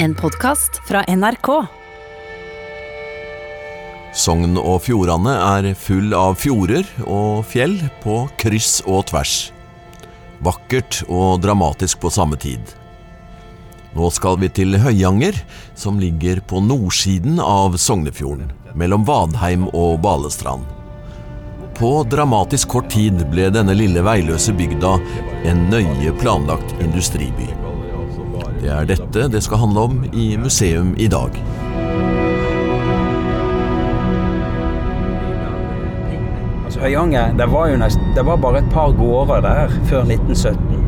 En podkast fra NRK. Sogn og Fjordane er full av fjorder og fjell på kryss og tvers. Vakkert og dramatisk på samme tid. Nå skal vi til Høyanger, som ligger på nordsiden av Sognefjorden, mellom Vadheim og Balestrand. På dramatisk kort tid ble denne lille veiløse bygda en nøye planlagt industriby. Det er dette det skal handle om i museum i dag. Altså Høyanger, det var jo nest, det var bare et par gårder der før 1917.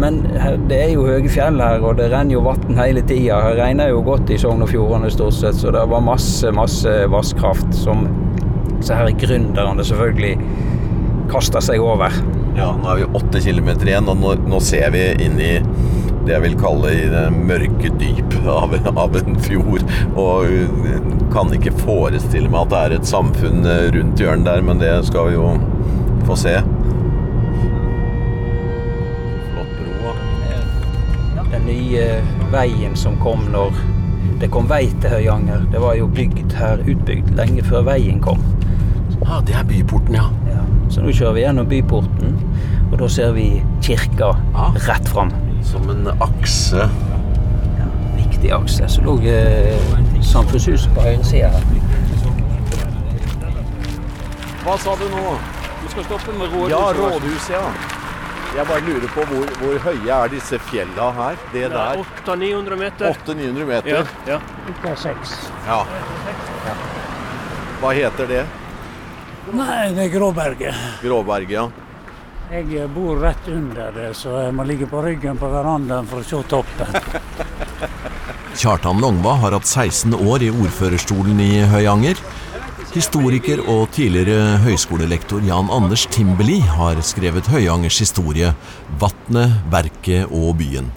Men det er jo høye fjell her, og det renner jo vann hele tida. Det regner jo godt i Sogn og Fjordane stort sett, så det var masse, masse vasskraft som så her gründerne selvfølgelig kasta seg over. Ja, nå er vi åtte kilometer igjen, og nå, nå ser vi inn i det jeg vil kalle i det mørke dyp av, av en fjord. Og uh, kan ikke forestille meg at det er et samfunn uh, rundt hjørnet der, men det skal vi jo få se. Flott bro. Den nye veien som kom når det kom vei til Høyanger, det var jo bygd her, utbygd lenge før veien kom. Ah, det er byporten, ja. Ja, så nå kjører vi gjennom byporten, og da ser vi kirka Ah. rett fram. Som en akse. Ja, viktig akse. Så lå eh, samfunnshuset på høyre side her. Hva sa du nå? Du skal stoppe med rådhuset? Ja, rådhuset, ja. Jeg bare lurer på hvor, hvor høye er disse fjella her? Det der. 800-900 meter. 800-900 meter? Ja, ja. Ja. Hva heter det? Nei, det er Gråberget. Gråberget, ja. Jeg bor rett under det, så jeg må ligge på ryggen på verandaen for å se toppen. Kjartan Longva har hatt 16 år i ordførerstolen i Høyanger. Historiker og tidligere høyskolelektor Jan Anders Timbeli har skrevet Høyangers historie, vatnet, verket og byen.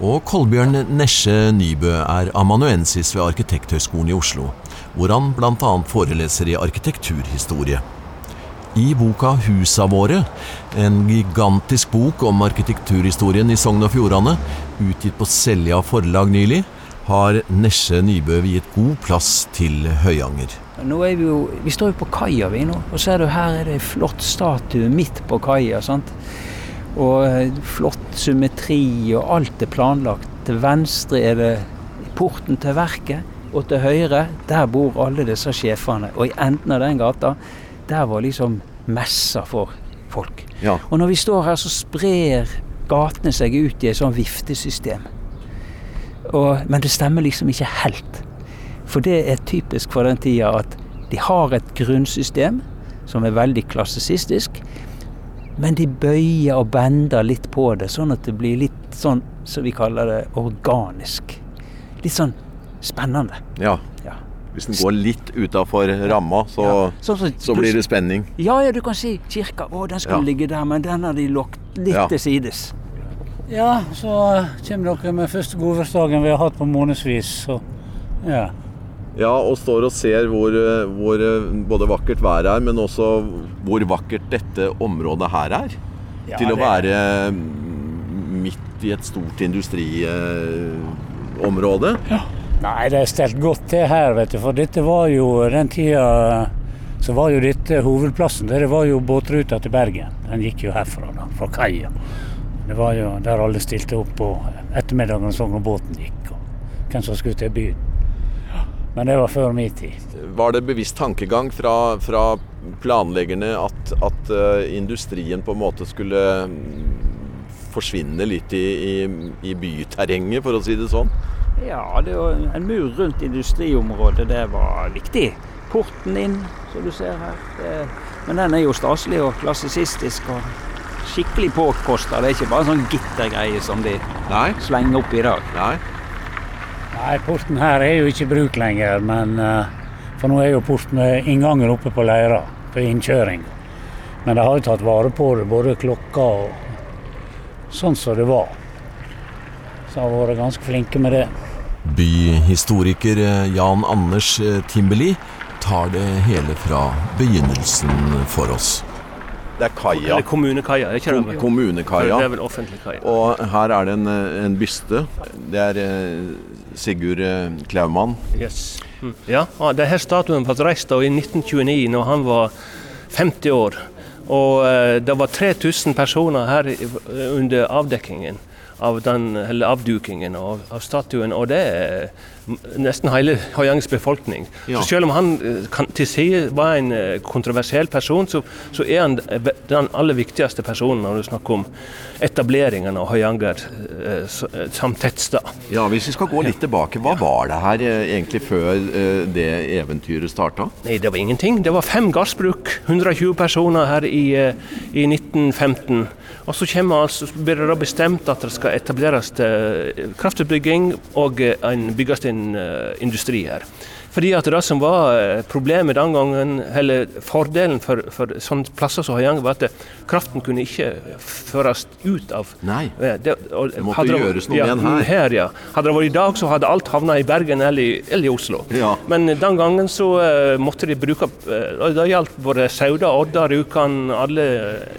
Og Kolbjørn Nesje Nybø er amanuensis ved Arkitekthøgskolen i Oslo, hvor han bl.a. foreleser i arkitekturhistorie. I boka Husa våre, en gigantisk bok om arkitekturhistorien i Sogn og Fjordane, utgitt på Selja forlag nylig, har Nesje Nybø viet god plass til Høyanger. Nå er vi jo Vi står jo på kaia, vi nå. Og ser du her er det en flott statue midt på kaia. Og eh, flott symmetri, og alt er planlagt. Til venstre er det porten til verket, og til høyre, der bor alle disse sjefene. Og i enden av den gata, der var liksom messa for folk. Ja. Og når vi står her, så sprer gatene seg ut i et sånn viftesystem. Og, men det stemmer liksom ikke helt. For det er typisk for den tida at de har et grunnsystem som er veldig klassisistisk, men de bøyer og bender litt på det, sånn at det blir litt sånn som vi kaller det organisk. Litt sånn spennende. Ja. Ja. Hvis den går litt utafor ramma, så, Ja, så, så, så blir det spenning. Ja, ja, du kan si kirka. Å, den skulle Ja. ligge der, men den har de lagt litt Ja. til sides. Ja, så kommer dere med første godværsdagen vi har hatt på månedsvis, så ja. Ja, og står og ser hvor, eh, hvor eh, både vakkert været er, men også hvor vakkert dette området her er. Ja, Til å det- være midt i et stort industriområde. Nei, det er stelt godt til her, vet du. For dette var jo den tida så var jo dette hovedplassen. Det var jo båtruta til Bergen. Den gikk jo herfra, da, fra kaia. Det var jo der alle stilte opp på ettermiddagen så når båten gikk. Og hvem som skulle til byen. Men det var før min tid. Var det bevisst tankegang fra, fra planleggerne at, at eh, industrien på en måte skulle mm, forsvinne litt i, i, i byterrenget, for å si det sånn? Ja, det var en mur rundt industriområdet, det var viktig. Porten inn, som du ser her. Det, men den er jo staselig og klassisistisk og skikkelig påkosta. Det er ikke bare en sånn gittergreie som de Nei. slenger opp i dag. Nei. Nei, porten her er jo ikke i bruk lenger, men eh, For nå er jo porten inngangen oppe på Leira, på innkjøring. Men de har jo tatt vare på det, både klokka og sånn som det var. Så har vært ganske flinke med det. Byhistoriker eh, Jan Anders Timberli Timbeli tar det hele fra begynnelsen for oss. Det er kaia. Kommunekaia. er ikke det? kommunekaia. Det er vel offentlig kaia. Og her er det en, eh, en byste. Det er eh, Sigurd eh, Klaumann. Yes. Mm. Ja, og det her statuen ble reist i 1929, når han var 50 år. Og eh, det var 3000 personer her under avdekkingen av den, avdukingen av, av statuen. Og det er nesten hele Høyangs befolkning. Ja. Så selv om han eh, kan, til side var en eh, kontroversiell person, så, så er han eh, den aller viktigste personen når du snakker om etableringen av Høyanger eh, som tettsted. Ja, Hvis vi skal gå litt tilbake, hva var det her eh, egentlig før eh, det eventyret starta? Nei, det var ingenting. Det var fem gardsbruk, 120 personer her i, i 1915. Og så altså, blir det da bestemt at det skal etableres kraftutbygging og en, bygges en eh, industri her. Fordi at det som var eh, problemet den gangen, eller fordelen for, for sånne plasser som Høyanger, var at kraften kunne ikke føres ut av Nei. Det, og, Det måtte det, gjøres noe ja, med den her. ja. Hadde det vært i dag, så hadde alt havna i Bergen eller i, eller i Oslo. Ja. Men den gangen så uh, måtte de bruke uh, Det gjaldt både Sauda, Odda, Rjukan, alle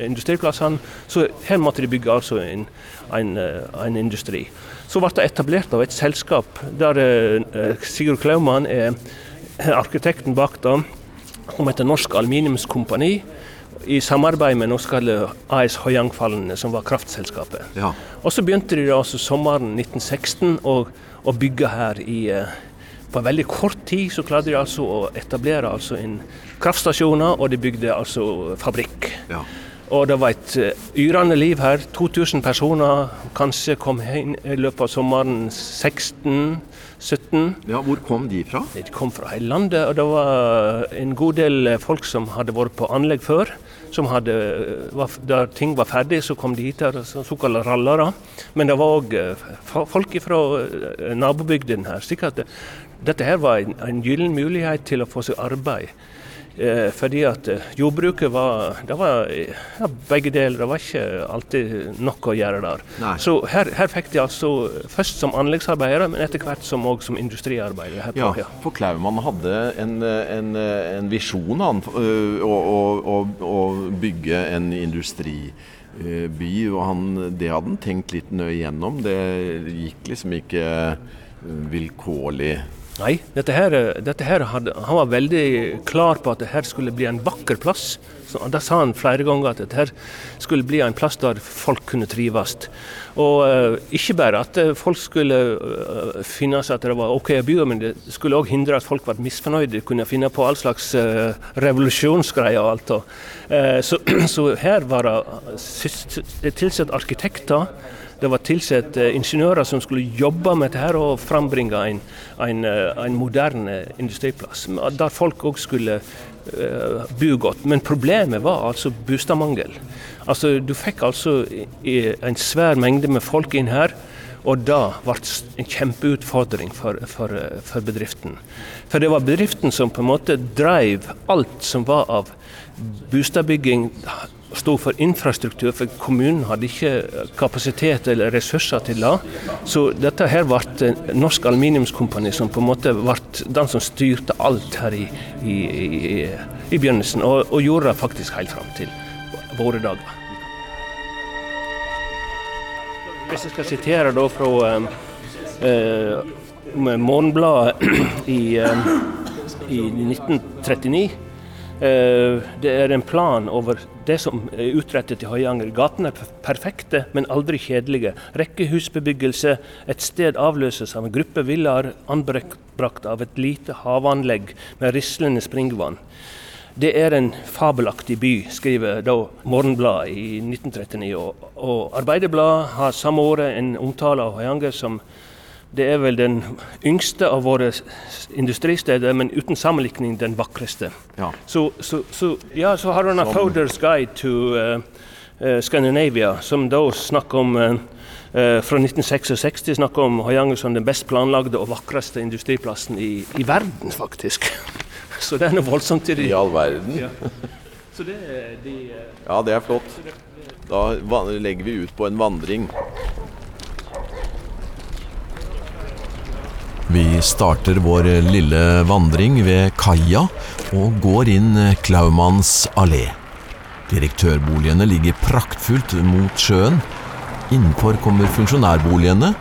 industriplassene. Så her måtte de bygge altså en, en, en industri. Så ble det etablert av et selskap der eh, Sigurd Klaumann er arkitekten bak det, som heter Norsk Aluminiumskompani. I samarbeid med norske AS Høyangfallene, som var kraftselskapet. Ja. Og så begynte de altså sommeren 1916 å, å bygge her i eh, På veldig kort tid så klarte de altså å etablere altså en kraftstasjoner, og de bygde altså fabrikk. Ja. Og det var et eh, yrende liv her. 2000 personer kanskje kom inn i løpet av sommeren 16-17. ja, Hvor kom de fra? De kom fra hele landet, og det var en god del eh, folk som hadde vært på anlegg før. Som hadde, der ting var ferdig, så kom de hit, her, så- såkalte rallere. Men det var òg folk fra nabobygdene nabobygden her. slik at dette her var en, en gyllen mulighet til å få seg arbeid. Eh, fordi at eh, jordbruket var, det var eh, ja, begge deler. Det var ikke alltid nok å gjøre der. Nei. Så her, her fikk de altså først som anleggsarbeidere, men etter hvert som, også som industriarbeidere. Ja, Ja, for Klaumann hadde en, en, en visjon han, å, å, å, bygge en industriby. Og han, det hadde han tenkt litt nøye gjennom. Det gikk liksom ikke vilkårlig. Nei, dette her, dette her hadde, han var veldig klar på at det her skulle bli en vakker plass. Så, da sa han flere ganger at dette her skulle bli en plass der folk kunne trives. Og uh, ikke bare at eh, folk skulle uh, finne seg at det var OK å bo, men det skulle òg hindre at folk ble misfornøyde, kunne finne på all slags uh, revolusjonsgreier og alt. Og, så, så her var det tilsatt arkitekter. Det var tilsatt eh, ingeniører som skulle jobbe med dette og frambringe en, en, eh, en moderne industriplass, der folk òg skulle eh, bo godt. Men problemet var altså boligmangel. Altså, du fikk altså en svær mengde med folk inn her. Og da ble det en kjempeutfordring for, for, for bedriften. For det var bedriften som på en måte drev alt som var av boligbygging, sto for infrastruktur, for kommunen hadde ikke kapasitet eller ressurser til det. Så dette her ble Norsk Aluminiumskompani som på en måte ble den som styrte alt her i, i, i, i begynnelsen, og, og gjorde det faktisk helt fram til våre dager. Hvis jeg skal sitere da fra eh, eh, Morgenbladet i, eh, i 1939 Eh, Det er en plan over det som er utrettet i Høyanger. Gatene er perfekte, men aldri kjedelige. Rekkehusbebyggelse. Et sted avløses av en gruppe villaer anbrakt av et lite havanlegg med rislende springvann. Det er en fabelaktig by, skriver da Morgenbladet i 1939. Og, og Arbeiderbladet har samme året en omtale av Høyanger som det er vel den yngste av våre industristeder, men uten sammenlikning den vakreste. Ja. Så, så, så, ja, så har han en Foder's Guide to uh, uh, Scandinavia, som da snakker om uh, fra 1966 snakker om Høyanger som den best planlagde og vakreste industriplassen i, i verden, faktisk. Så det er noe voldsomt i det. I all verden. Ja. Så det de Ja, det er flott. Da legger vi ut på en vandring. Vi starter vår lille vandring ved kaia og går inn Klaumanns allé. Direktørboligene ligger praktfullt mot sjøen. Innenfor kommer funksjonærboligene,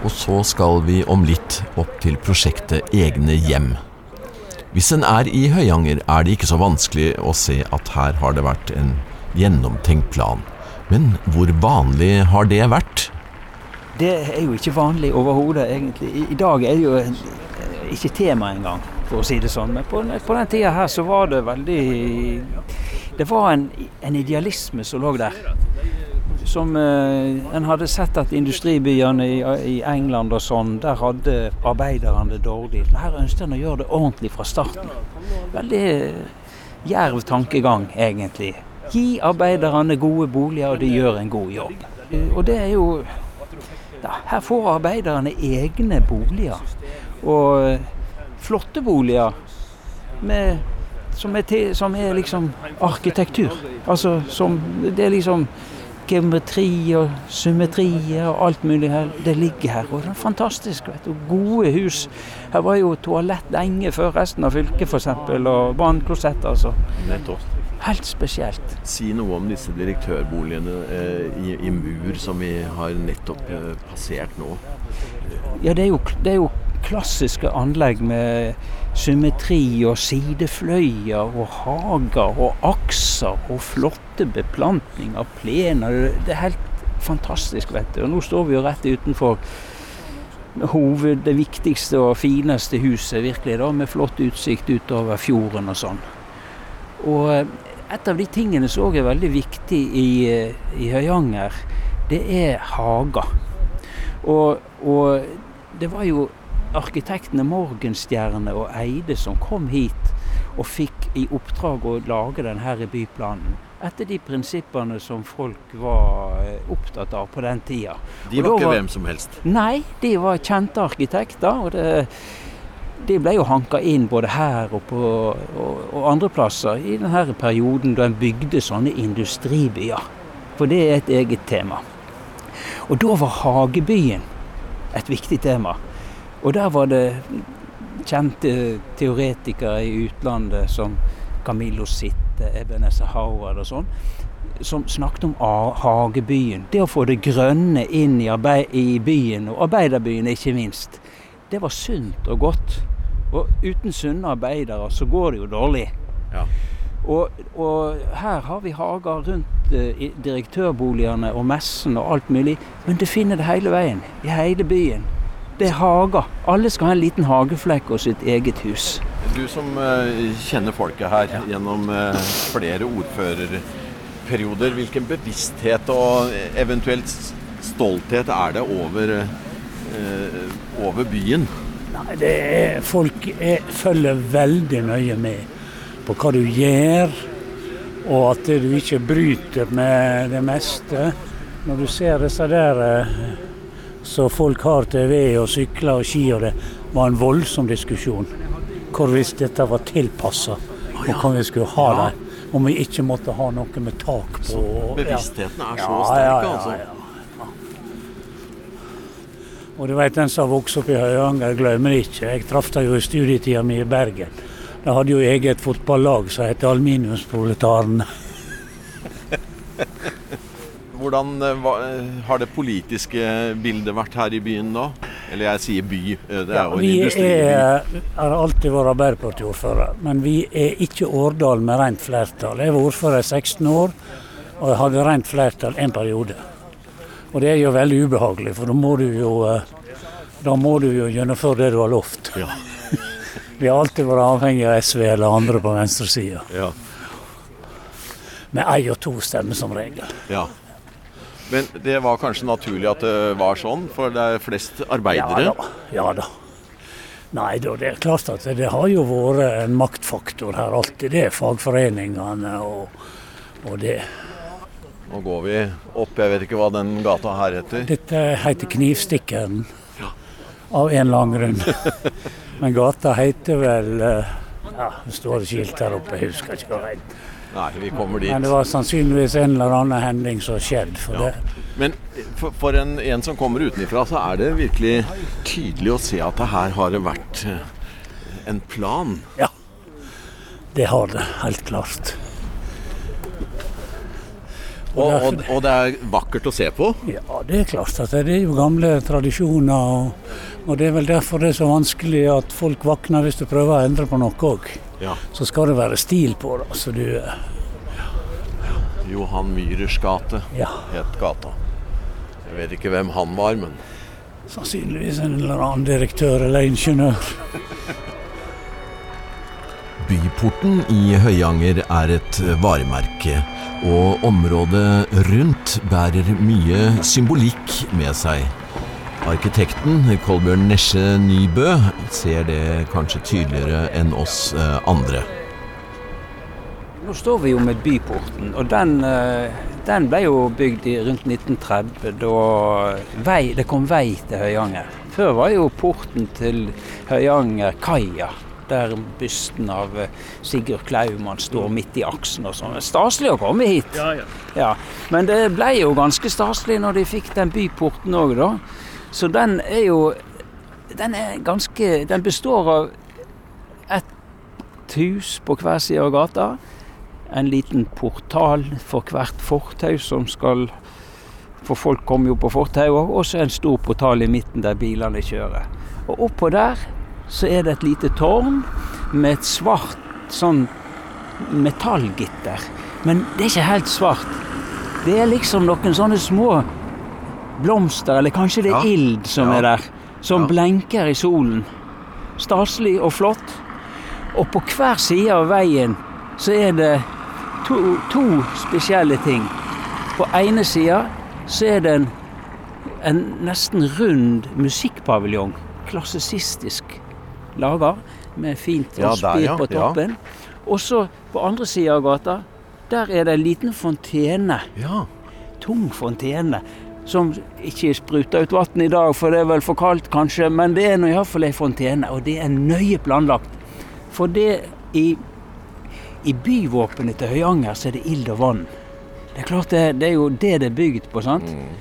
og så skal vi om litt opp til prosjektet Egne hjem. Hvis en er i Høyanger, er det ikke så vanskelig å se at her har det vært en gjennomtenkt plan. Men hvor vanlig har det vært? Det er jo ikke vanlig overhodet, egentlig. I, I, dag er det jo ikke tema engang, for å si det sånn. Men på, på den tida her så var det veldig Det var en, en idealisme som lå der som eh, En hadde sett at industribyene i, i, England og sånn, der hadde arbeiderne det dårlig. Her ønsket en å gjøre det ordentlig fra starten. Veldig djerv tankegang, egentlig. Gi arbeiderne gode boliger, og de gjør en god jobb. Og det er jo ja, Her får arbeiderne egne boliger. Og flotte boliger med, som, er til, som er liksom arkitektur. Altså som Det er liksom geometri og symmetri og alt mulig her. Det ligger her. Og det er fantastisk. vet du. Gode hus. Her var jo toalett lenge før resten av fylket f.eks. Og vannklosett. Altså. Helt spesielt. Si noe om disse direktørboligene eh, i, i, mur som vi har nettopp eh, passert nå. Ja, det er jo, det er jo klassiske anlegg med symmetri og sidefløyer og hager og akser og flotte beplantninger, plener. Det er helt fantastisk, vet du. Og nå står vi jo rett utenfor hoved, det viktigste og fineste huset, virkelig, da, med flott utsikt utover fjorden og sånn. Og eh, et av de tingene som òg er veldig viktig i, eh, i Høyanger, det er hager. Og, og det var jo arkitektene Morgenstjerne og Eide som kom hit og fikk i oppdrag å lage denne byplanen. Etter de prinsippene som folk var eh, opptatt av på den tida. De var ikke var, hvem som helst? Nei, de var kjente arkitekter. og det de ble jo hanka inn både her og, på, og, og andre plasser i denne perioden da en bygde sånne industribyer. For det er et eget tema. Og da var Hagebyen et viktig tema. Og der var det kjente teoretikere i utlandet som Camillo Sitte, Ebenezer Howard og sånn, som snakket om hagebyen. Det å få det grønne inn i, i byen, og arbeiderbyen ikke minst. Det var sunt og godt. Og uten sunne arbeidere så går det jo dårlig. Ja. Og, og, her har vi hager rundt eh, direktørboligene og messen og alt mulig. Men det finner det hele veien. I hele byen. Det er hager. Alle skal ha en liten hageflekk og sitt eget hus. Du som uh, kjenner folket her ja. gjennom uh, flere ordførerperioder, hvilken bevissthet og eventuelt stolthet er det over, uh, over byen? Nei, det er, Folk er, følger veldig nøye med på hva du gjør, og at du ikke bryter med det meste. Når du ser disse der så folk har til ved og sykler og ski, og det var en voldsom diskusjon. Hvorvidt dette var tilpassa, og hva vi skulle ha ja. der. Om vi ikke måtte ha noe med tak på. Så bevisstheten er så sterk, altså? Og du vet, den som har vokst opp i Høyanger, glemmer ikke. Jeg traff dem jo i studietida mi i Bergen. De hadde jo eget fotballag som het Aluminiumsproletarene. Hvordan eh, eh, har det politiske bildet vært her i byen da? Eller jeg sier by, eh, det er jo en industriby. Vi har alltid vært Arbeiderparti-ordfører, men vi er ikke Årdal med rent flertall. Jeg var ordfører i 16 år, og jeg hadde rent flertall en periode. Og det er jo veldig ubehagelig, for da må du jo, da må du jo gjennomføre det du har lovt. Ja. vi har alltid vært avhengig av SV eller andre på venstresida. Ja. Med ei og to stemmer som regel. Ja. Men det var kanskje naturlig at det var sånn, for det er flest arbeidere? Ja da. Ja, da. Nei da, det er klart at det har jo vært en maktfaktor her alltid. Det er fagforeningene og, og det. Nå går vi opp, jeg vet ikke hva den gata her heter? Dette heter Knivstikken, Ja. Av en eller annen grunn. Men gata heter vel eh, Ja, det står skilt her oppe, jeg husker ikke hva det heter. Nei, vi kommer dit. Men det var sannsynligvis en eller annen hending som skjedde. For ja. Men for, for en, en, som kommer utenfra, så er det virkelig tydelig å se at det her har det vært eh, en plan. Ja, det har det helt klart. Og, og, og, det er vakkert å se på? Ja, det er klart. at Det er jo gamle tradisjoner. Og, og det er vel derfor det er så vanskelig at folk våkner hvis du prøver å endre på noe òg. Ja. Så skal det være stil på det. Så du Johan Myhrers gate ja. het gata. Jeg vet ikke hvem han var, men Sannsynligvis en eller annen direktør eller ingeniør. Byporten i Høyanger er et varemerke, og området rundt bærer mye symbolikk med seg. Arkitekten Kolbjørn Nesje Nybø ser det kanskje tydeligere enn oss eh, andre. Nå står vi jo med Byporten, og den, eh, den ble jo bygd rundt 1930 da vei, det kom vei til Høyanger. Før var jo porten til Høyanger kaia, der bysten av eh, Sigurd Klaumann står midt i aksen og sånn. Staselig å komme hit. Ja, ja. ja, Men det ble jo ganske staselig når de fikk den byporten òg, da. Så den er jo Den er ganske Den består av et hus på hver side av gata en liten portal for hvert fortau som skal For folk kommer jo på fortauet, og så en stor portal i midten der bilene kjører. Og oppå der så er det et lite tårn med et svart sånn metallgitter. Men det er ikke helt svart. Det er liksom noen sånne små blomster, eller kanskje det er ja. ild som ja. er der, som ja. blenker i solen. Staselig og flott. Og på hver side av veien så er det to, to spesielle ting. På ene sida så er det en, en nesten rund musikkpaviljong. Klassisistisk laga, med fint ja, ja, på toppen. Og så på andre sida av gata, der er det en liten fontene. Ja. Tung fontene. Som ikke spruter ut vann i dag, for det er vel for kaldt kanskje, men det er iallfall ei fontene, og det er nøye planlagt. For det i i byvåpenet til Høyanger så er det ild og vann. Det er klart det, det er jo det det er bygd på. sant? Mm.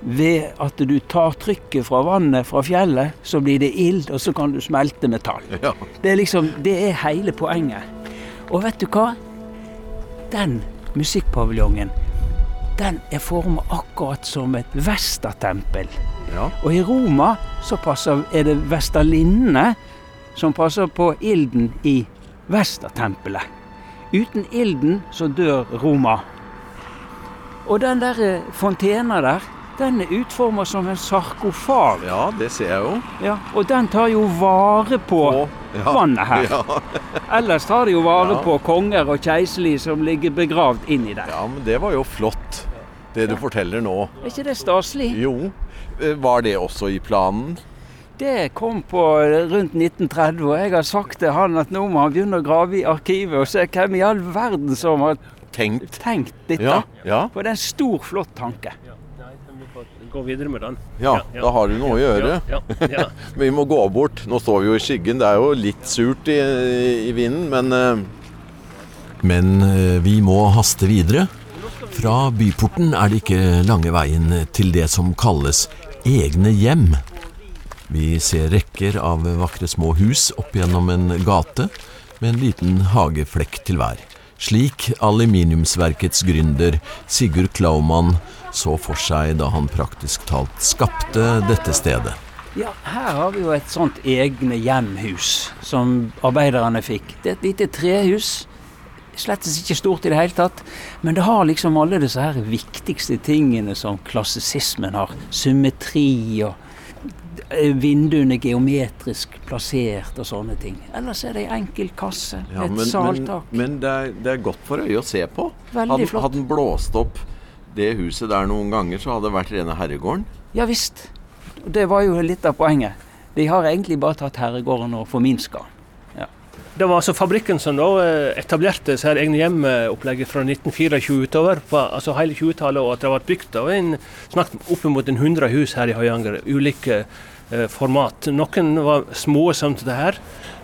Ved at du tar trykket fra vannet fra fjellet, så blir det ild, og så kan du smelte metall. Ja. Det er liksom, det er hele poenget. Og vet du hva? Den musikkpaviljongen, den er formet akkurat som et Vestatempel. Ja. Og i Roma så passer, er det Vestalinne som passer på ilden i Vestatempelet. Uten ilden så dør Roma. Og den der eh, fontena der, den er utforma som en sarkofag. Ja, det ser jeg jo. Ja, og den tar jo vare på, på ja, vannet her. Ja. Ellers tar det jo vare ja. på konger og keiserlige som ligger begravd inni der. Ja, men det var jo flott, det du forteller nå. Er ikke det staselig? Jo. Eh, var det også i planen? Det kom på rundt 1930, og jeg har sagt til han at nå må han begynne å grave i arkivet og se hvem i all verden som har tenkt, tenkt dette. Ja, ja. For det er en stor, flott tanke. Gå videre med den. Ja, ja, da har du noe å gjøre. Men vi må gå bort. Nå står vi jo i skyggen. Det er jo litt surt i, i vinden, men uh... Men uh, vi må haste videre. Fra byporten er det ikke lange veien til det som kalles egne hjem. Vi ser rekker av vakre små hus opp gjennom en gate med en liten hageflekk til hver. Slik aluminiumsverkets gründer Sigurd Klaumann så for seg da han praktisk talt skapte dette stedet. Ja, her har vi jo et sånt egne hjemhus som arbeiderne fikk. Det er et lite trehus. Slett ikke stort i det hele tatt, men det har liksom alle disse her viktigste tingene som klassisismen har. Symmetri og Eh, vinduene geometrisk plassert og sånne ting. Ellers er det ei enkel kasse ja, et men, saltak. Men, men det, er, det, er, godt for øyet å se på. Veldig hadde, flott. Hadde den blåst opp det huset der noen ganger, så hadde det vært rene herregården? Ja visst. Det var jo litt av poenget. De har egentlig bare tatt herregården og forminska det var altså fabrikken som da eh, etablerte seg egne hjemopplegget fra 1924 utover, på, altså hele 20-tallet, og at det ble bygd av en, snakk oppimot 100 hus her i Høyanger. Ulike eh, format. Noen var små som det her.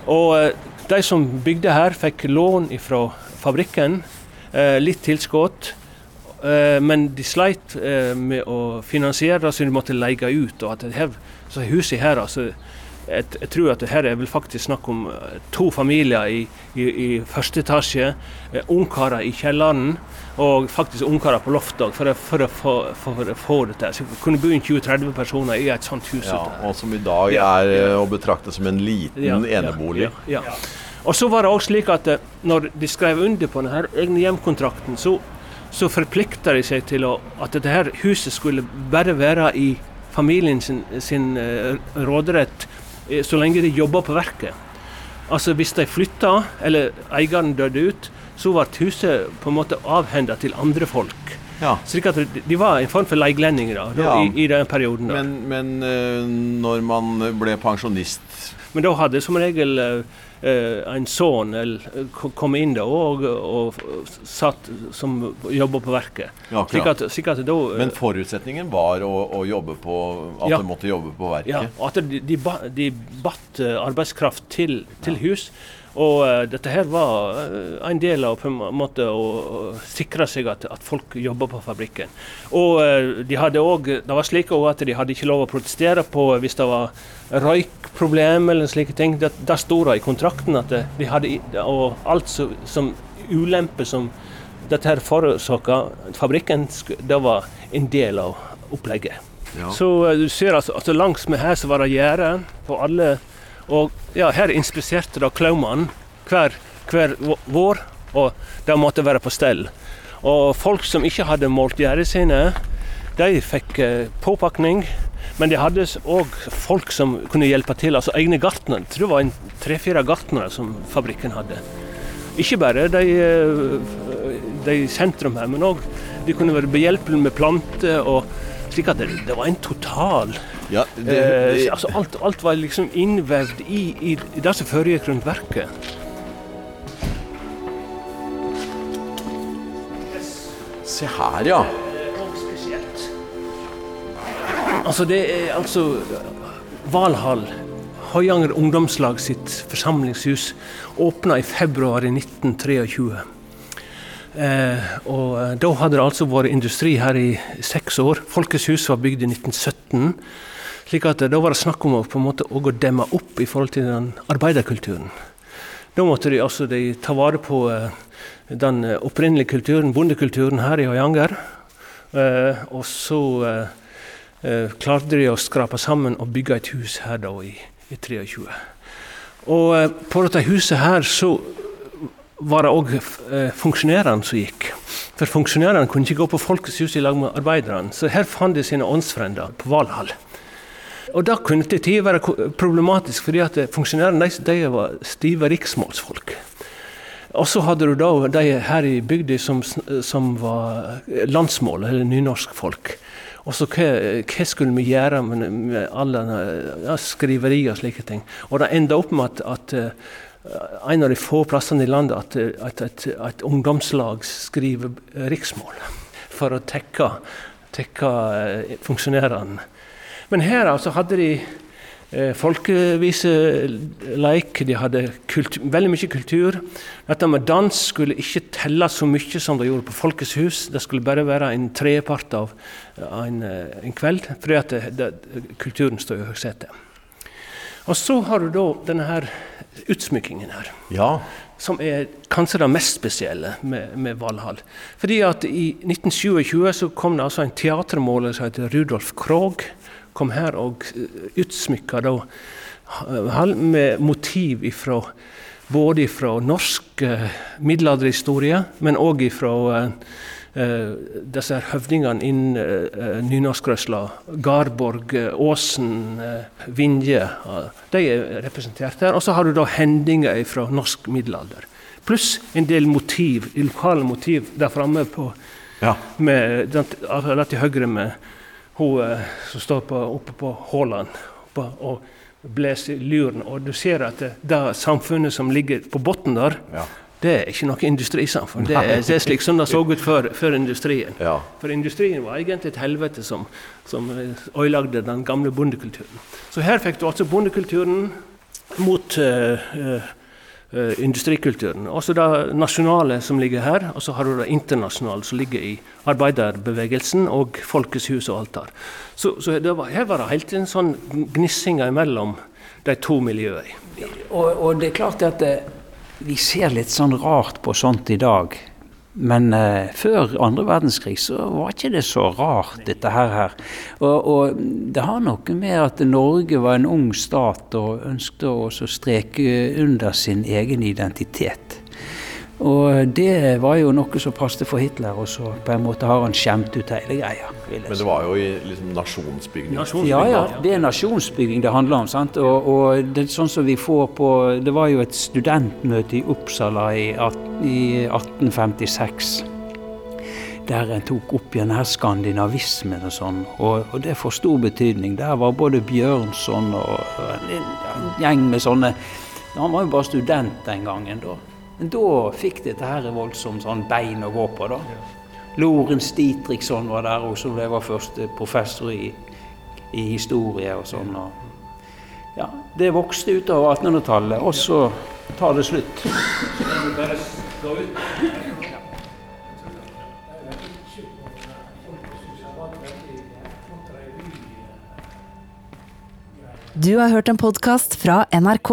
Og eh, de som bygde her, fikk lån fra fabrikken. Eh, litt tilskudd. Eh, men de sleit eh, med å finansiere, så de måtte leie ut. og at det her, så Huset her altså jeg, jeg, tror at det her er vel faktisk snakk om eh, to familier i, i, i første etasje. Ungkarer i kjelleren og faktisk ungkarer på loftet for, for, for, for, å få det til. Så kunne bo inn 20-30 personer i et sånt hus. Ja, og som i dag er ja. å betrakte som en liten ja, enebolig. Ja, ja, Og så var det også slik at når de skrev under på denne egne hjemkontrakten, så, så forplikta de seg til å, at dette her huset skulle bare være i familien sin, sin uh, råderett uh, så lenge de jobba på verket. Altså Hvis de flytta, eller eieren døde ut, så ble huset på en måte avhenda til andre folk. Ja. Slik at De var en form for leielendinger ja. i, i, den perioden. Da. Men, men uh, når man ble pensjonist Men da hadde som regel uh, en sønn kommet inn da, og, og, satt som jobba på verket. Ja, slik at, slik at da, Men forutsetningen var å, å jobbe på at ja, du måtte jobbe på verket? Ja, at de, de, de batt arbeidskraft til, til hus. Og uh, dette her var uh, en del av på en måte å, å sikre seg at, at folk jobba på fabrikken. Og uh, de hadde også, det var slik at de hadde ikke lov å protestere på hvis det var røykproblem eller slike ting. Det, det sto i kontrakten at de hadde og alt som, som ulempe som dette her forårsaka fabrikken, det var en del av opplegget. Ja. Så du ser altså, altså langs med her så var det gjerde på alle og ja, her inspiserte da Klaumannen hver, hver vår, og de måtte være på stell. Og folk som ikke hadde målt gjerdene sine, de fikk eh, påpakning. Men de hadde òg folk som kunne hjelpe til, altså egne gartnere. Jeg tror det var tre-fire gartnere som fabrikken hadde. Ikke bare de, eh, de i sentrum her, men òg de kunne være behjelpelige med planter. og slik at det, det var en total ja, det, eh, altså alt, alt, var liksom innvevd i, i, i det som foregikk rundt verket. Se her, ja. Altså, det er altså Valhall. Høyanger ungdomslag sitt forsamlingshus åpna i februar i 1923. Eh, og eh, Da hadde det altså vært industri her i seks år. Folkets hus var bygd i 1917. slik at eh, Da var det snakk om å på en måte å demme opp i forhold til den arbeiderkulturen. Da måtte de, altså, de ta vare på eh, den opprinnelige kulturen, bondekulturen her i Høyanger. Eh, og så eh, klarte de å skrape sammen og bygge et hus her da i, i 23. Og på dette huset her så var det òg eh, funksjonærene som gikk. For funksjonærene kunne ikke gå på Folkets hus i lag med arbeiderne, så her fant de sine åndsfrender på Valhall. Og Det kunne til tider være problematisk, fordi at funksjonærene de, de var stive riksmålsfolk. Og så hadde du da de her i bygda som, som, var landsmål, eller nynorskfolk. Og så hva, hva, skulle vi gjøre med, med alle ja, skriverier og slike ting? Og det enda opp med at, at en av de få plassene i landet at, at, at ungdomslag skriver riksmål for å tekke, tekke eh, funksjonærene. Men her altså hadde de eh, de hadde kultur, veldig mye kultur. Dette med dans skulle ikke telle så mye som det gjorde på Folkets hus. Det skulle bare være en tredjepart av en, eh, en kveld, fordi at det, det, kulturen står i høysetet. Og så har du da denne her utsmykkingen her. Ja. Som er kanskje det mest spesielle med, med Valhall. Fordi at I 1927 så kom det altså en teatermåler som heter Rudolf Krogh. Kom her og eh, utsmykka da med motiv ifra, både fra norsk eh, middelalderhistorie, men òg fra eh, Eh, disse høvdingene innen eh, nynorskrørsla, Garborg, Åsen, Vinje, de er representert her. Og så har du da hendinger fra norsk middelalder. Pluss en del motiv, lokale motiv der framme på ja. med, den, til høyre med hun som står på, oppe på Håland og blåser luren. Og du ser at det, det samfunnet som ligger på bunnen der, ja det er ikke noe industrisamfunn. Det er, det er slik som det så ut før, før industrien. Ja. For industrien var egentlig et helvete som, som ødelagde den gamle bondekulturen. Så her fikk du altså bondekulturen mot uh, uh, industrikulturen. Også det nasjonale som ligger her, og så har du det internasjonale som ligger i arbeiderbevegelsen og Folkets hus og altar. Så, så var, her var det helt en sånn gnissinger mellom de to miljøene. Og, og det er klart at det, vi ser litt sånn rart på sånt i dag. Men eh, før andre verdenskrig så var ikke det så rart, dette her. Og, og det har noe med at Norge var en ung stat og ønsket å streke under sin egen identitet. Og det var jo noe som passet for Hitler, og så på en måte har han skjemt ut hele greia. Men det var jo i liksom nasjonsbygging? Ja, ja. Det er nasjonsbygging det handler om. sant? Og, og det er sånn som vi får på Det var jo et studentmøte i Uppsala i, i 1856 der en tok opp igjen her skandinavismen og sånn. Og, og, det får stor betydning. Der var både Bjørnson og en, en gjeng med sånne Han var jo bare student den gangen, da. Men da fikk dette her voldsomt sånn bein å gå på, da. Lorentz Dietrichson var der også, jeg var første professor i, i historie og sånn. Og ja, det vokste utover 1800-tallet, og så tar det slutt. Du har hørt en podkast fra NRK.